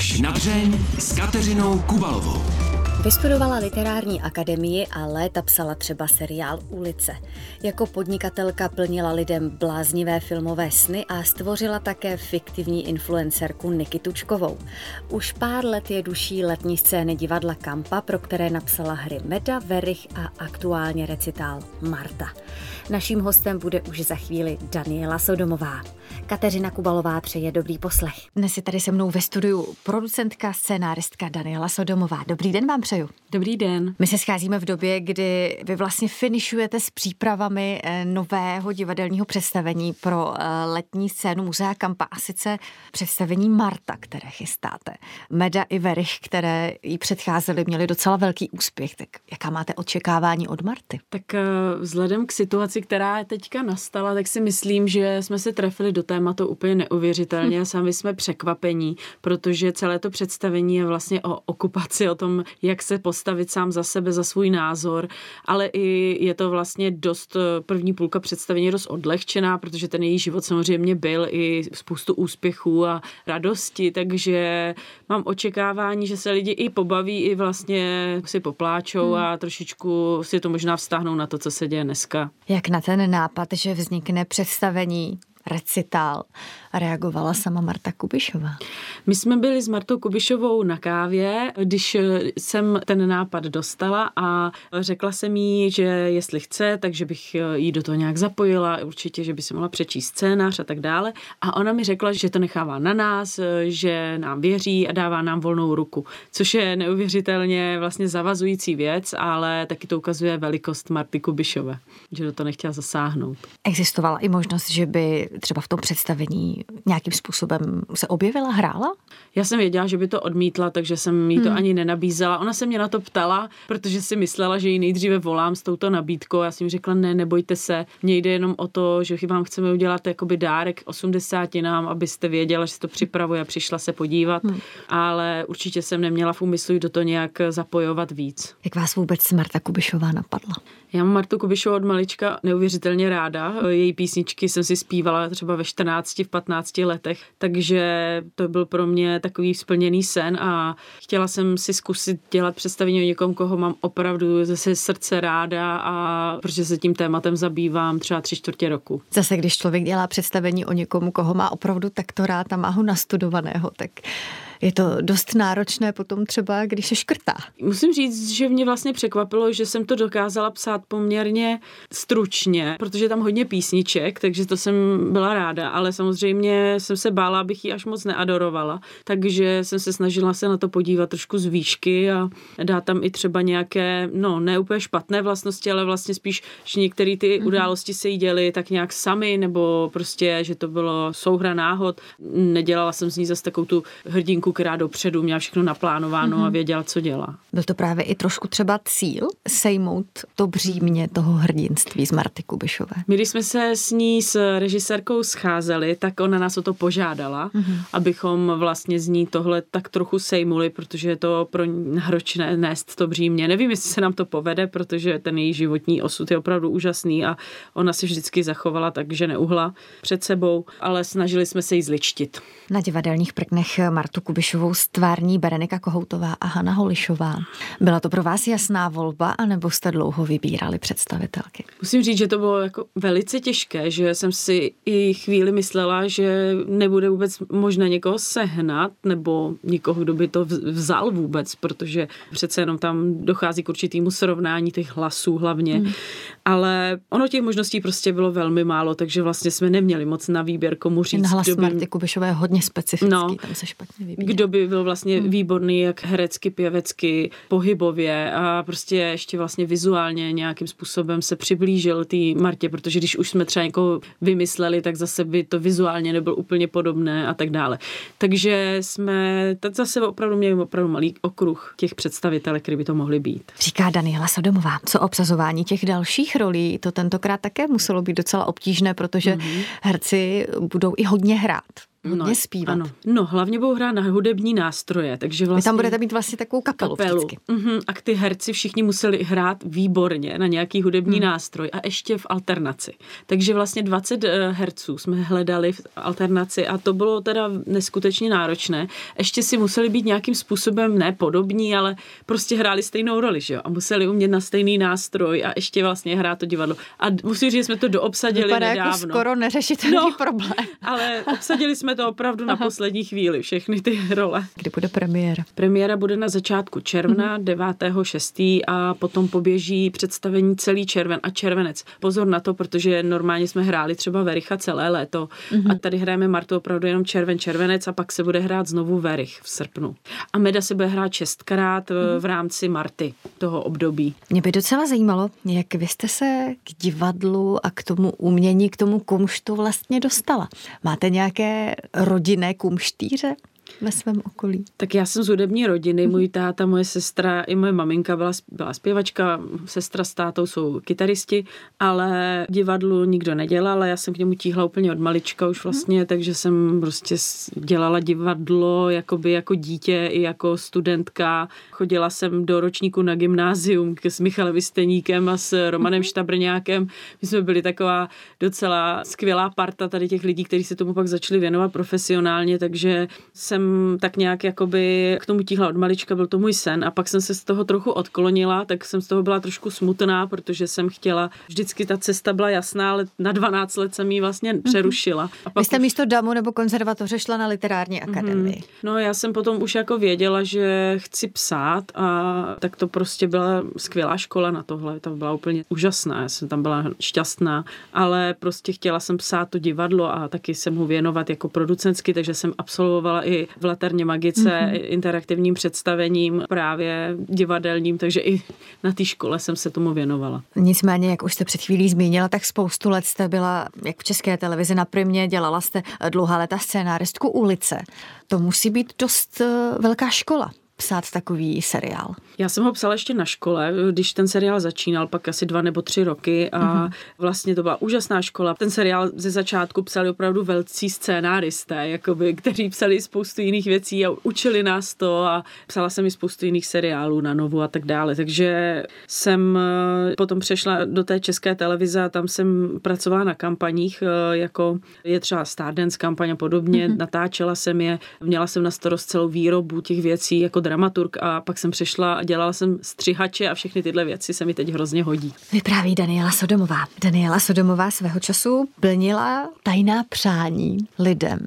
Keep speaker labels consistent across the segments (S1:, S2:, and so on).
S1: Až na dřeň s Kateřinou Kubalovou.
S2: Vystudovala literární akademii a léta psala třeba seriál Ulice. Jako podnikatelka plnila lidem bláznivé filmové sny a stvořila také fiktivní influencerku Niky Tučkovou. Už pár let je duší letní scény divadla Kampa, pro které napsala hry Meda, Verich a aktuálně recitál Marta. Naším hostem bude už za chvíli Daniela Sodomová. Kateřina Kubalová přeje dobrý poslech. Dnes je tady se mnou ve studiu producentka, scénáristka Daniela Sodomová. Dobrý den vám přeju.
S3: Dobrý den.
S2: My se scházíme v době, kdy vy vlastně finišujete s přípravami eh, nového divadelního představení pro eh, letní scénu Muzea Kampa a sice představení Marta, které chystáte. Meda i Verich, které jí předcházely, měly docela velký úspěch. Tak jaká máte očekávání od Marty?
S3: Tak eh, vzhledem k situaci, která teďka nastala, tak si myslím, že jsme se trefili do tématu úplně neuvěřitelně hm. a sami jsme překvapení, protože celé to představení je vlastně o okupaci, o tom, jak se postavit sám za sebe, za svůj názor, ale i je to vlastně dost, první půlka představení dost odlehčená, protože ten její život samozřejmě byl i spoustu úspěchů a radosti, takže mám očekávání, že se lidi i pobaví, i vlastně si popláčou hmm. a trošičku si to možná vztáhnou na to, co se děje dneska.
S2: Jak na ten nápad, že vznikne představení recitál reagovala sama Marta Kubišová?
S3: My jsme byli s Martou Kubišovou na kávě, když jsem ten nápad dostala a řekla jsem jí, že jestli chce, takže bych jí do toho nějak zapojila, určitě, že by si mohla přečíst scénář a tak dále. A ona mi řekla, že to nechává na nás, že nám věří a dává nám volnou ruku, což je neuvěřitelně vlastně zavazující věc, ale taky to ukazuje velikost Marty Kubišové, že do toho nechtěla zasáhnout.
S2: Existovala i možnost, že by třeba v tom představení nějakým způsobem se objevila, hrála?
S3: Já jsem věděla, že by to odmítla, takže jsem jí to hmm. ani nenabízela. Ona se mě na to ptala, protože si myslela, že ji nejdříve volám s touto nabídkou. Já jsem jí řekla, ne, nebojte se, mně jde jenom o to, že vám chceme udělat jakoby dárek 80 nám, abyste věděla, že se to připravuje a přišla se podívat, hmm. ale určitě jsem neměla v úmyslu do toho nějak zapojovat víc.
S2: Jak vás vůbec Marta Kubišová napadla?
S3: Já mám Martu Kubišovou od malička neuvěřitelně ráda. Její písničky jsem si zpívala třeba ve 14, v 15 letech, takže to byl pro mě takový splněný sen a chtěla jsem si zkusit dělat představení o někom, koho mám opravdu ze srdce ráda a protože se tím tématem zabývám třeba tři čtvrtě roku.
S2: Zase, když člověk dělá představení o někom, koho má opravdu takto rád a má ho nastudovaného, tak je to dost náročné potom třeba, když se škrtá.
S3: Musím říct, že mě vlastně překvapilo, že jsem to dokázala psát poměrně stručně, protože tam hodně písniček, takže to jsem byla ráda, ale samozřejmě jsem se bála, abych ji až moc neadorovala, takže jsem se snažila se na to podívat trošku z výšky a dát tam i třeba nějaké, no ne úplně špatné vlastnosti, ale vlastně spíš, že některé ty mm-hmm. události se jí děly tak nějak sami, nebo prostě, že to bylo souhra náhod. Nedělala jsem z ní zase takovou tu hrdinku chvilku, která dopředu měla všechno naplánováno mm-hmm. a mhm. věděla, co dělá.
S2: Byl to právě i trošku třeba cíl sejmout to břímě toho hrdinství z Marty Kubišové?
S3: My, když jsme se s ní s režisérkou scházeli, tak ona nás o to požádala, mm-hmm. abychom vlastně z ní tohle tak trochu sejmuli, protože je to pro náročné nést to břímě. Nevím, jestli se nám to povede, protože ten její životní osud je opravdu úžasný a ona si vždycky zachovala tak, že neuhla před sebou, ale snažili jsme se jí zličtit.
S2: Na divadelních prknech Martu Kubišovou Kubišovou stvární Berenika Kohoutová a Hana Holišová. Byla to pro vás jasná volba, anebo jste dlouho vybírali představitelky?
S3: Musím říct, že to bylo jako velice těžké, že jsem si i chvíli myslela, že nebude vůbec možné někoho sehnat, nebo někoho, kdo by to vzal vůbec, protože přece jenom tam dochází k určitému srovnání těch hlasů hlavně. Hmm. Ale ono těch možností prostě bylo velmi málo, takže vlastně jsme neměli moc na výběr, komu říct. Ten
S2: hlas by... Marty Kubišové je hodně specifický, no, tam se špatně vybírá
S3: kdo by byl vlastně hmm. výborný, jak herecky, pěvecky, pohybově a prostě ještě vlastně vizuálně nějakým způsobem se přiblížil té Martě, protože když už jsme třeba někoho vymysleli, tak zase by to vizuálně nebyl úplně podobné a tak dále. Takže jsme tak zase opravdu měli opravdu malý okruh těch představitelů, který by to mohly být.
S2: Říká Daniela Sodomová. Co obsazování těch dalších rolí, to tentokrát také muselo být docela obtížné, protože mm-hmm. herci budou i hodně hrát. Hodně no, zpívat. Ano.
S3: No, hlavně budou hrát na hudební nástroje, takže vlastně...
S2: Vy tam budete mít vlastně takovou kapelu, kapelu.
S3: Uh-huh. A ty herci všichni museli hrát výborně na nějaký hudební hmm. nástroj a ještě v alternaci. Takže vlastně 20 eh, herců jsme hledali v alternaci a to bylo teda neskutečně náročné. Ještě si museli být nějakým způsobem ne podobní, ale prostě hráli stejnou roli, že jo? A museli umět na stejný nástroj a ještě vlastně hrát to divadlo. A musím říct, že jsme to doobsadili Vypadá jako nedávno.
S2: Jako skoro neřešitelný no, problém.
S3: ale obsadili jsme to opravdu na poslední chvíli, všechny ty role.
S2: Kdy bude premiéra?
S3: Premiéra bude na začátku června, mm-hmm. 9.6. a potom poběží představení celý červen a červenec. Pozor na to, protože normálně jsme hráli třeba Vericha celé léto mm-hmm. a tady hrajeme Martu opravdu jenom červen, červenec a pak se bude hrát znovu Verich v srpnu. A Meda se bude hrát šestkrát mm-hmm. v rámci Marty toho období.
S2: Mě by docela zajímalo, jak vy jste se k divadlu a k tomu umění, k tomu kumštu vlastně dostala. Máte nějaké rodinné kumštíře? Ve svém okolí?
S3: Tak já jsem z hudební rodiny, můj táta, moje sestra i moje maminka byla, byla zpěvačka, sestra s tátou jsou kytaristi, ale divadlu nikdo nedělal, já jsem k němu tíhla úplně od malička už vlastně, hmm. takže jsem prostě dělala divadlo jakoby jako dítě i jako studentka. Chodila jsem do ročníku na gymnázium s Michalem Vysteníkem a s Romanem hmm. Štabrňákem. My jsme byli taková docela skvělá parta tady těch lidí, kteří se tomu pak začali věnovat profesionálně, takže jsem jsem tak nějak jakoby k tomu tíhla od malička, byl to můj sen a pak jsem se z toho trochu odklonila, tak jsem z toho byla trošku smutná, protože jsem chtěla, vždycky ta cesta byla jasná, ale na 12 let jsem ji vlastně mhm. přerušila.
S2: A pak Vy jste už... místo DAMu nebo konzervatoře šla na literární mhm. akademii. Mm-hmm.
S3: No já jsem potom už jako věděla, že chci psát a tak to prostě byla skvělá škola na tohle, ta byla úplně úžasná, já jsem tam byla šťastná, ale prostě chtěla jsem psát to divadlo a taky jsem mu věnovat jako producentsky, takže jsem absolvovala i v Laterně Magice mm-hmm. interaktivním představením, právě divadelním, takže i na té škole jsem se tomu věnovala.
S2: Nicméně, jak už jste před chvílí zmínila, tak spoustu let jste byla, jak v České televizi na Primě, dělala jste dlouhá leta scénáristku ulice. To musí být dost eh, velká škola psát takový seriál?
S3: Já jsem ho psala ještě na škole, když ten seriál začínal, pak asi dva nebo tři roky a mm-hmm. vlastně to byla úžasná škola. Ten seriál ze začátku psali opravdu velcí scénáristé, jakoby, kteří psali spoustu jiných věcí a učili nás to a psala jsem i spoustu jiných seriálů na novu a tak dále. Takže jsem eh, potom přešla do té české televize a tam jsem pracovala na kampaních, eh, jako je třeba Stardance kampaň a podobně. Mm-hmm. Natáčela jsem je, měla jsem na starost celou výrobu těch věcí, jako dramaturg a pak jsem přešla a dělala jsem střihače a všechny tyhle věci se mi teď hrozně hodí.
S2: Vypráví Daniela Sodomová. Daniela Sodomová svého času plnila tajná přání lidem.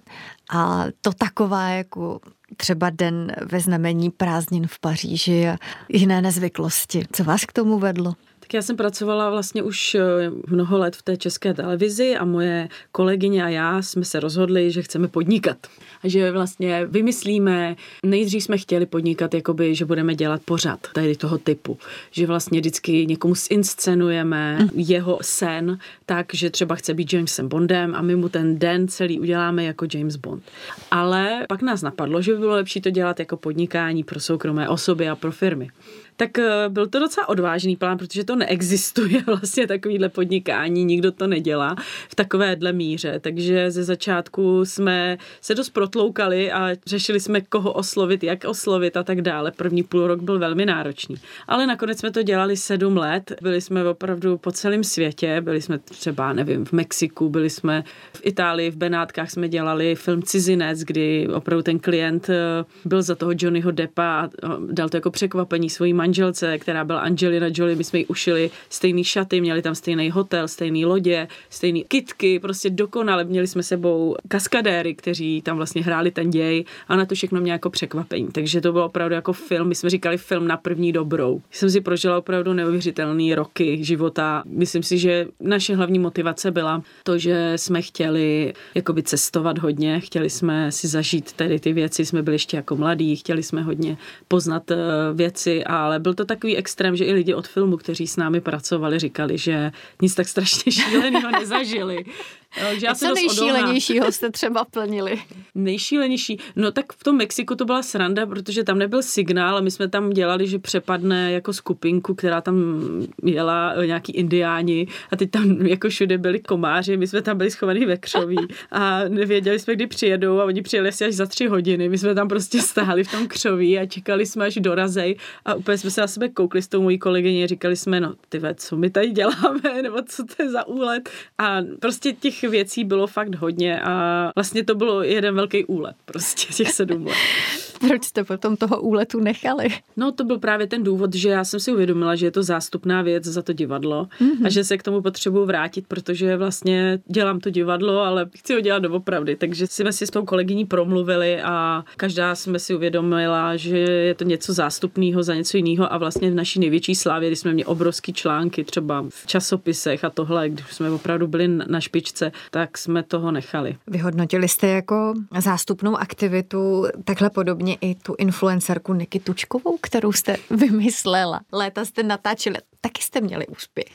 S2: A to taková jako třeba den ve znamení prázdnin v Paříži a jiné nezvyklosti. Co vás k tomu vedlo?
S3: Tak já jsem pracovala vlastně už eh, mnoho let v té české televizi a moje kolegyně a já jsme se rozhodli, že chceme podnikat. A že vlastně vymyslíme, nejdřív jsme chtěli podnikat, jakoby, že budeme dělat pořad tady toho typu. Že vlastně vždycky někomu zinscenujeme mm. jeho sen tak, že třeba chce být Jamesem Bondem a my mu ten den celý uděláme jako James Bond. Ale pak nás napadlo, že by bylo lepší to dělat jako podnikání pro soukromé osoby a pro firmy tak eh, byl to docela odvážný plán, protože to neexistuje vlastně takovýhle podnikání, nikdo to nedělá v takovéhle míře, takže ze začátku jsme se dost protloukali a řešili jsme, koho oslovit, jak oslovit a tak dále. První půl rok byl velmi náročný. Ale nakonec jsme to dělali sedm let, byli jsme opravdu po celém světě, byli jsme třeba, nevím, v Mexiku, byli jsme v Itálii, v Benátkách jsme dělali film Cizinec, kdy opravdu ten klient eh, byl za toho Johnnyho Deppa a dal to jako překvapení svojí manželce, která byla Angelina Jolie, my jsme jí ušili stejný šaty, měli tam stejný hotel, stejný lodě, stejný kitky, prostě dokonale. Měli jsme sebou kaskadéry, kteří tam vlastně hráli ten děj a na to všechno mě jako překvapení. Takže to bylo opravdu jako film, my jsme říkali film na první dobrou. Jsem si prožila opravdu neuvěřitelné roky života. Myslím si, že naše hlavní motivace byla to, že jsme chtěli jakoby cestovat hodně, chtěli jsme si zažít tady ty věci, jsme byli ještě jako mladí, chtěli jsme hodně poznat eh, věci, ale byl to takový extrém, že i lidi od filmu, kteří s námi pracovali, říkali, že nic tak strašně šíleného nezažili. Takže já
S2: Co nejšílenějšího jste třeba plnili?
S3: Nejšílenější? No tak v tom Mexiku to byla sranda, protože tam nebyl signál a my jsme tam dělali, že přepadne jako skupinku, která tam jela eh, nějaký indiáni a teď tam jako všude byli komáři, my jsme tam byli schovaní ve křoví a nevěděli jsme, kdy přijedou a oni přijeli asi až za tři hodiny. My jsme tam prostě stáli v tom křoví a čekali jsme, až dorazej a úplně jsme se na sebe koukli s tou mojí kolegyně, říkali jsme, no ty co my tady děláme, nebo co to je za úlet. A prostě věcí bylo fakt hodně a vlastně to bylo jeden velký úlet, prostě těch sedm let.
S2: Proč jste potom toho úletu nechali?
S3: No to byl právě ten důvod, že já jsem si uvědomila, že je to zástupná věc za to divadlo mm-hmm. a že se k tomu potřebuji vrátit, protože vlastně dělám to divadlo, ale chci ho dělat doopravdy. Takže jsme si s tou kolegyní promluvili a každá jsme si uvědomila, že je to něco zástupného za něco jiného a vlastně v naší největší slávě, kdy jsme měli obrovský články třeba v časopisech a tohle, když jsme opravdu byli na špičce, tak jsme toho nechali.
S2: Vyhodnotili jste jako zástupnou aktivitu takhle podobně i tu influencerku Niky Tučkovou, kterou jste vymyslela. Léta jste natáčeli taky jste měli úspěch.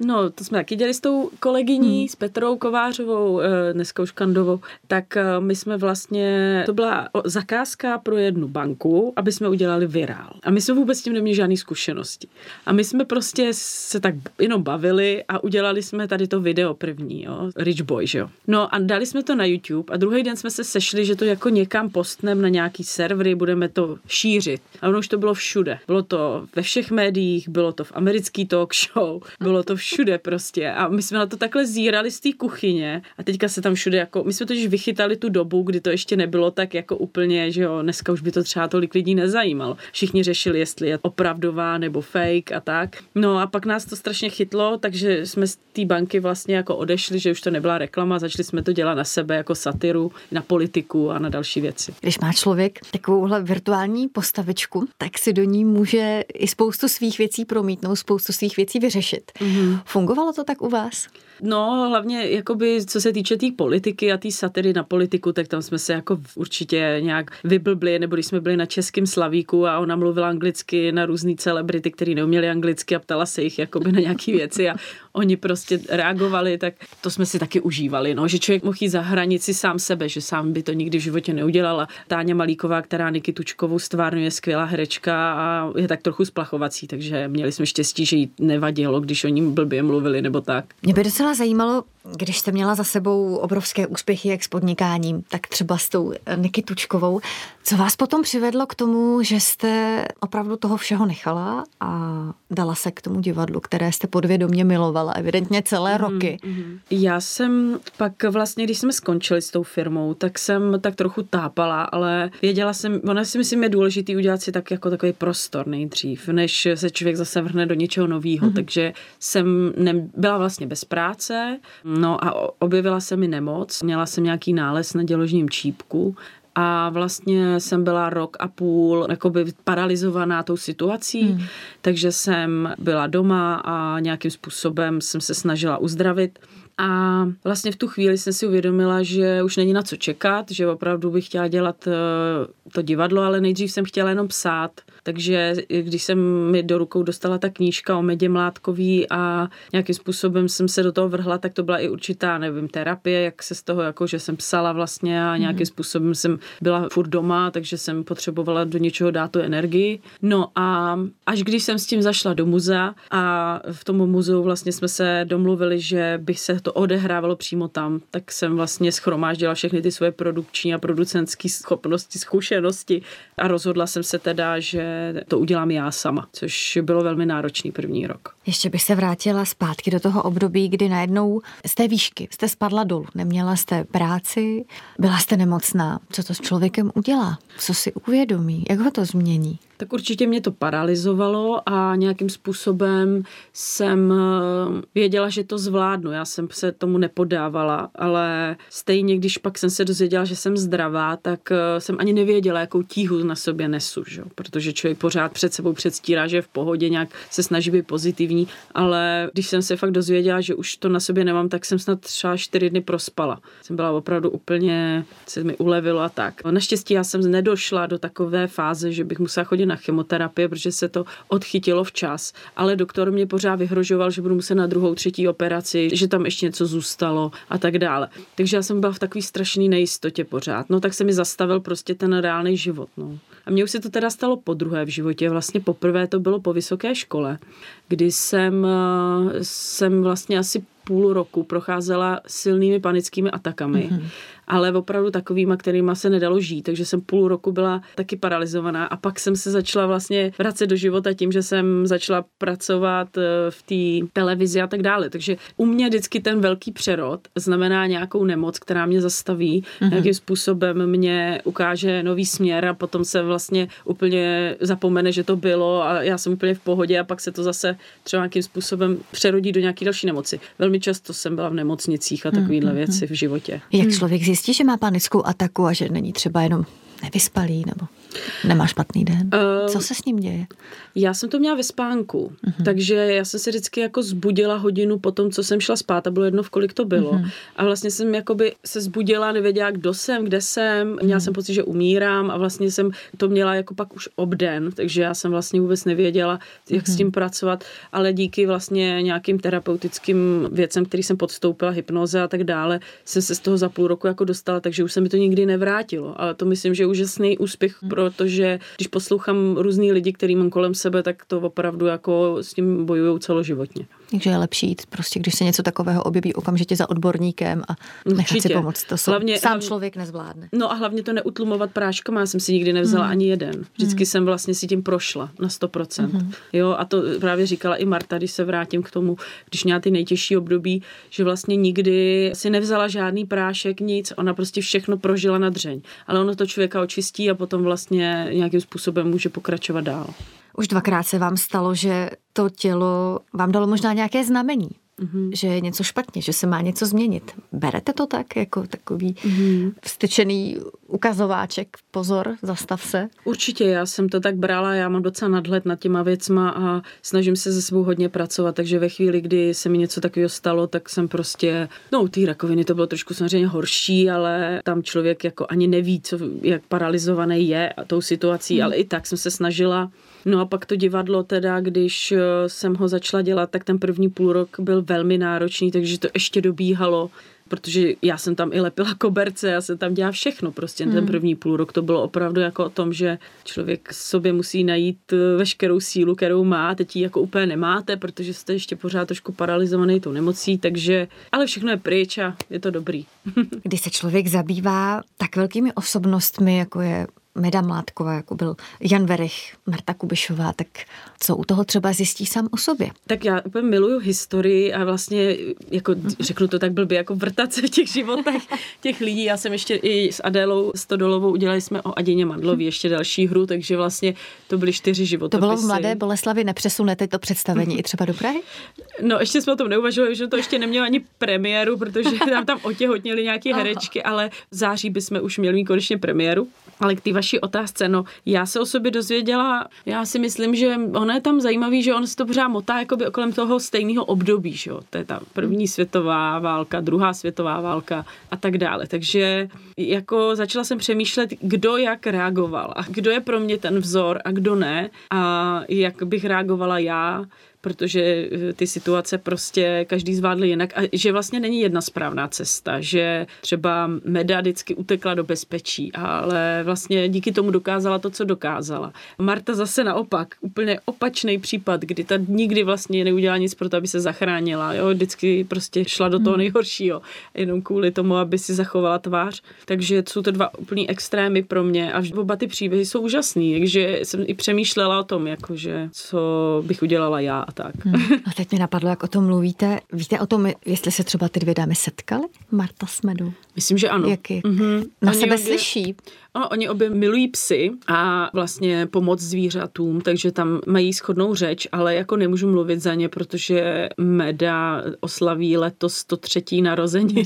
S3: No, to jsme taky dělali s tou kolegyní, hmm. s Petrou Kovářovou, eh, dneska už Kandovou, tak eh, my jsme vlastně, to byla zakázka pro jednu banku, aby jsme udělali virál. A my jsme vůbec s tím neměli žádné zkušenosti. A my jsme prostě se tak jenom bavili a udělali jsme tady to video první, jo, Rich Boy, že jo. No a dali jsme to na YouTube a druhý den jsme se sešli, že to jako někam postneme na nějaký servery, budeme to šířit. A ono už to bylo všude. Bylo to ve všech médiích, bylo to v amerických politický talk show. Bylo to všude prostě. A my jsme na to takhle zírali z té kuchyně a teďka se tam všude jako, my jsme totiž vychytali tu dobu, kdy to ještě nebylo tak jako úplně, že jo, dneska už by to třeba tolik lidí nezajímalo. Všichni řešili, jestli je opravdová nebo fake a tak. No a pak nás to strašně chytlo, takže jsme z té banky vlastně jako odešli, že už to nebyla reklama, začali jsme to dělat na sebe jako satiru, na politiku a na další věci.
S2: Když má člověk takovouhle virtuální postavičku, tak si do ní může i spoustu svých věcí promítnout, spoustu spoustu svých věcí vyřešit. Mm-hmm. Fungovalo to tak u vás?
S3: No, hlavně jakoby, co se týče té tý politiky a té satiry na politiku, tak tam jsme se jako určitě nějak vyblbli, nebo když jsme byli na českém slavíku a ona mluvila anglicky na různé celebrity, který neuměli anglicky a ptala se jich jakoby na nějaké věci a oni prostě reagovali, tak to jsme si taky užívali, no, že člověk mohl jít za hranici sám sebe, že sám by to nikdy v životě neudělala. Táňa Malíková, která Niky Tučkovou stvárňuje, skvělá herečka a je tak trochu splachovací, takže měli jsme štěstí, že jí nevadilo, když o ním blbě mluvili nebo tak.
S2: Mě by docela zajímalo, když jste měla za sebou obrovské úspěchy jak s podnikáním, tak třeba s tou Niky Tučkovou, co vás potom přivedlo k tomu, že jste opravdu toho všeho nechala a dala se k tomu divadlu, které jste podvědomě milovala, evidentně celé mm, roky? Mm.
S3: Já jsem pak vlastně, když jsme skončili s tou firmou, tak jsem tak trochu tápala, ale věděla jsem, ona si myslím je důležitý udělat si tak jako takový prostor nejdřív, než se člověk zase vrhne do něčeho nového, mm. takže jsem ne, byla vlastně bez práce, no a objevila se mi nemoc, měla jsem nějaký nález na děložním čípku a vlastně jsem byla rok a půl jakoby paralizovaná tou situací, hmm. takže jsem byla doma a nějakým způsobem jsem se snažila uzdravit. A vlastně v tu chvíli jsem si uvědomila, že už není na co čekat, že opravdu bych chtěla dělat eh, to divadlo, ale nejdřív jsem chtěla jenom psát. Takže když jsem mi do rukou dostala ta knížka o Medě Mládkový a nějakým způsobem jsem se do toho vrhla, tak to byla i určitá, nevím, terapie, jak se z toho, jako že jsem psala vlastně a nějakým mm-hmm. způsobem jsem byla furt doma, takže jsem potřebovala do něčeho dát tu energii. No a až když jsem s tím zašla do muzea a v tom muzeu vlastně jsme se domluvili, že bych se to odehrávalo přímo tam, tak jsem vlastně schromáždila všechny ty svoje produkční a producentské schopnosti, zkušenosti a rozhodla jsem se teda, že to udělám já sama, což bylo velmi náročný první rok.
S2: Ještě bych se vrátila zpátky do toho období, kdy najednou z té výšky jste spadla dolů, neměla jste práci, byla jste nemocná. Co to s člověkem udělá? Co si uvědomí? Jak ho to změní?
S3: Tak určitě mě to paralizovalo a nějakým způsobem jsem eh, věděla, že to zvládnu. Já jsem se tomu nepodávala, ale stejně, když pak jsem se dozvěděla, že jsem zdravá, tak eh, jsem ani nevěděla, jakou tíhu na sobě nesu, že? protože člověk pořád před sebou předstírá, že je v pohodě, nějak se snaží být pozitivní, ale když jsem se fakt dozvěděla, že už to na sobě nemám, tak jsem snad třeba čtyři dny prospala. Jsem byla opravdu úplně, se mi ulevilo a tak. Naštěstí já jsem nedošla do takové fáze, že bych musela chodit na na chemoterapie, protože se to odchytilo včas. Ale doktor mě pořád vyhrožoval, že budu muset na druhou, třetí operaci, že tam ještě něco zůstalo a tak dále. Takže já jsem byla v takové strašné nejistotě pořád. No tak se mi zastavil prostě ten reálný život. No. A mně už se to teda stalo po druhé v životě. Vlastně poprvé to bylo po vysoké škole, kdy jsem, eh, jsem vlastně asi půl roku procházela silnými panickými atakami. Mm-hmm ale opravdu takovýma, kterýma se nedalo žít. Takže jsem půl roku byla taky paralizovaná a pak jsem se začala vlastně vracet do života tím, že jsem začala pracovat eh, v té televizi a tak dále. Takže u mě vždycky ten velký přerod znamená nějakou nemoc, která mě zastaví, mm-hmm. nějakým způsobem mě ukáže nový směr a potom se vlastně úplně zapomene, že to bylo a já jsem úplně v pohodě a pak se to zase třeba nějakým způsobem přerodí do nějaké další nemoci. Velmi často jsem byla v nemocnicích a takovéhle mm-hmm. věci v životě.
S2: Jak člověk zjistí, že má panickou ataku a že není třeba jenom nevyspalý nebo nemá špatný den? Uh, Co se s ním děje?
S3: Já jsem to měla ve spánku, uh-huh. takže já jsem se vždycky jako zbudila hodinu po tom, co jsem šla spát a bylo jedno, v kolik to bylo. Uh-huh. A vlastně jsem jakoby se zbudila, nevěděla, kdo jsem, kde jsem, měla uh-huh. jsem pocit, že umírám a vlastně jsem to měla jako pak už obden, takže já jsem vlastně vůbec nevěděla, jak uh-huh. s tím pracovat, ale díky vlastně nějakým terapeutickým věcem, který jsem podstoupila, hypnoze a tak dále, jsem se z toho za půl roku jako dostala, takže už se mi to nikdy nevrátilo. Ale to myslím, že je úžasný úspěch, uh-huh. Protože když poslouchám různý lidi, který mám kolem sebe, tak to opravdu jako s tím bojují celoživotně.
S2: Takže je lepší jít prostě, když se něco takového objeví okamžitě za odborníkem a nechat Určitě. si pomoct. To hlavně, sám hlavně, člověk nezvládne.
S3: No a hlavně to neutlumovat práškama. Já jsem si nikdy nevzala mm. ani jeden. Vždycky mm. jsem vlastně si tím prošla na 100%. Mm. Jo, a to právě říkala i Marta, když se vrátím k tomu, když měla ty nejtěžší období, že vlastně nikdy si nevzala žádný prášek, nic. Ona prostě všechno prožila na dřeň. Ale ono to člověka očistí a potom vlastně nějakým způsobem může pokračovat dál.
S2: Už dvakrát se vám stalo, že to tělo vám dalo možná nějaké znamení mm-hmm. že je něco špatně, že se má něco změnit. Berete to tak, jako takový mm-hmm. vstyčený ukazováček, pozor, zastav se?
S3: Určitě, já jsem to tak brala, já mám docela nadhled nad těma věcma a snažím se se sebou hodně pracovat, takže ve chvíli, kdy se mi něco takového stalo, tak jsem prostě, no u té rakoviny to bylo trošku samozřejmě horší, ale tam člověk jako ani neví, co, jak paralizovaný je a tou situací, mm. ale i tak jsem se snažila No a pak to divadlo teda, když eh, jsem ho začala dělat, tak ten první půl rok byl velmi náročný, takže to ještě dobíhalo protože já jsem tam i lepila koberce, já jsem tam dělala všechno prostě hmm. ten první půl rok. To bylo opravdu jako o tom, že člověk sobě musí najít eh, veškerou sílu, kterou má, teď ji jako úplně nemáte, protože jste ještě pořád trošku paralizovaný tou nemocí, takže, ale všechno je pryč a je to dobrý.
S2: Když se člověk zabývá tak velkými osobnostmi, jako je Meda Mládková, jako byl Jan Verich, Marta Kubišová, tak co u toho třeba zjistí sám o sobě?
S3: Tak já úplně miluju historii a vlastně, jako mm-hmm. řeknu to tak blbě, jako vrtat se v těch životech těch lidí. Já jsem ještě i s Adélou Stodolovou udělali jsme o Adině Mandlovi ještě další hru, takže vlastně to byly čtyři životy.
S2: To bylo v Mladé Boleslavi, nepřesunete to představení i třeba do Prahy?
S3: No ještě jsme o tom neuvažovali, že to ještě nemělo ani premiéru, protože tam tam otěhotněli nějaké herečky, ale v září bychom už měli mít konečně premiéru. Ale k té vaší otázce, no já se o sobě dozvěděla, já si myslím, že ono je tam zajímavý, že on se to pořád motá jakoby kolem toho stejného období, že jo? To je ta první světová válka, druhá světová válka a tak dále. Takže jako začala jsem přemýšlet, kdo jak reagoval a kdo je pro mě ten vzor a kdo ne a jak bych reagovala já protože eh, ty situace prostě každý zvládl jinak a že vlastně není jedna správná cesta, že třeba Meda vždycky utekla do bezpečí, ale vlastně díky tomu dokázala to, co dokázala. Marta zase naopak, úplně opačný případ, kdy ta nikdy vlastně neudělala nic pro to, aby se zachránila, jo, vždycky prostě šla do toho hmm. nejhoršího, jenom kvůli tomu, aby si zachovala tvář. Takže jsou to dva úplný extrémy pro mě a oba ty příběhy jsou úžasný, takže jsem i přemýšlela o tom, jakože co bych udělala já tak. Hmm.
S2: A teď mi napadlo, jak o tom mluvíte. Víte o tom, jestli se třeba ty dvě dámy setkaly? Marta s Medou?
S3: Myslím, že ano.
S2: Jak, jak? Mm-hmm. Na Oni sebe obě, slyší.
S3: Ono, oni obě milují psy a vlastně pomoc zvířatům, takže tam mají schodnou řeč, ale jako nemůžu mluvit za ně, protože Meda oslaví letos 103. narozeniny.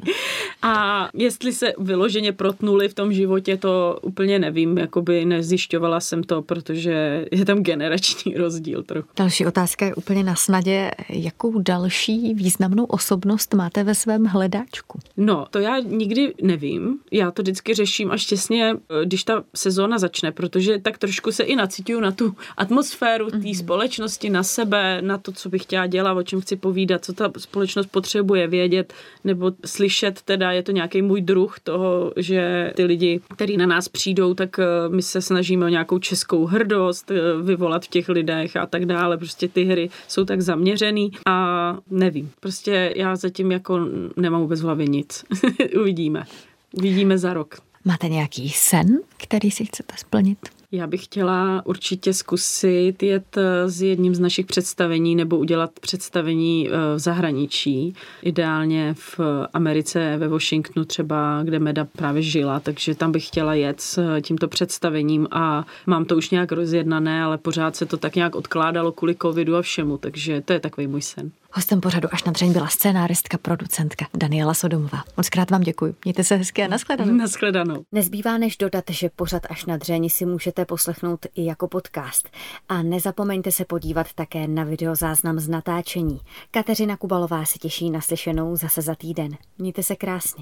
S3: a jestli se vyloženě protnuli v tom životě, to úplně nevím, jakoby nezjišťovala jsem to, protože je tam generační rozdíl trochu.
S2: Další otázka je úplně na snadě. Jakou další významnou osobnost máte ve svém hledáčku?
S3: No, to já nikdy nevím. Já to vždycky řeším až přesně, když ta sezóna začne, protože tak trošku se i nacituju na tu atmosféru té mm-hmm. společnosti, na sebe, na to, co bych chtěla dělat, o čem chci povídat, co ta společnost potřebuje vědět nebo slyšet, teda je to nějaký můj druh toho, že ty lidi, kteří na nás přijdou, tak eh, my se snažíme o nějakou českou hrdost eh, vyvolat v těch lidech a tak dále. Prostě ty hry jsou tak zaměřený a nevím. Prostě já zatím jako nemám vůbec v hlavě nic. Uvidíme. Uvidíme za rok.
S2: Máte nějaký sen, který si chcete splnit?
S3: Já bych chtěla určitě zkusit jet eh, s jedním z našich představení nebo udělat představení eh, v zahraničí. Ideálně v Americe, ve Washingtonu třeba, kde Meda právě žila, takže tam bych chtěla jet s tímto představením a mám to už nějak rozjednané, ale pořád se to tak nějak odkládalo kvůli covidu a všemu, takže to je takový můj sen.
S2: Hostem pořadu až na dřeň byla scénáristka, producentka Daniela Sodomová. Moc krát vám děkuji. Mějte se hezky a nashledanou.
S3: Nashledanou.
S2: Nezbývá než dodat, že pořad až na dřeň si můžete poslechnout i jako podcast. A nezapomeňte se podívat také na videozáznam z natáčení. Kateřina Kubalová se těší na slyšenou zase za týden. Mějte se krásně.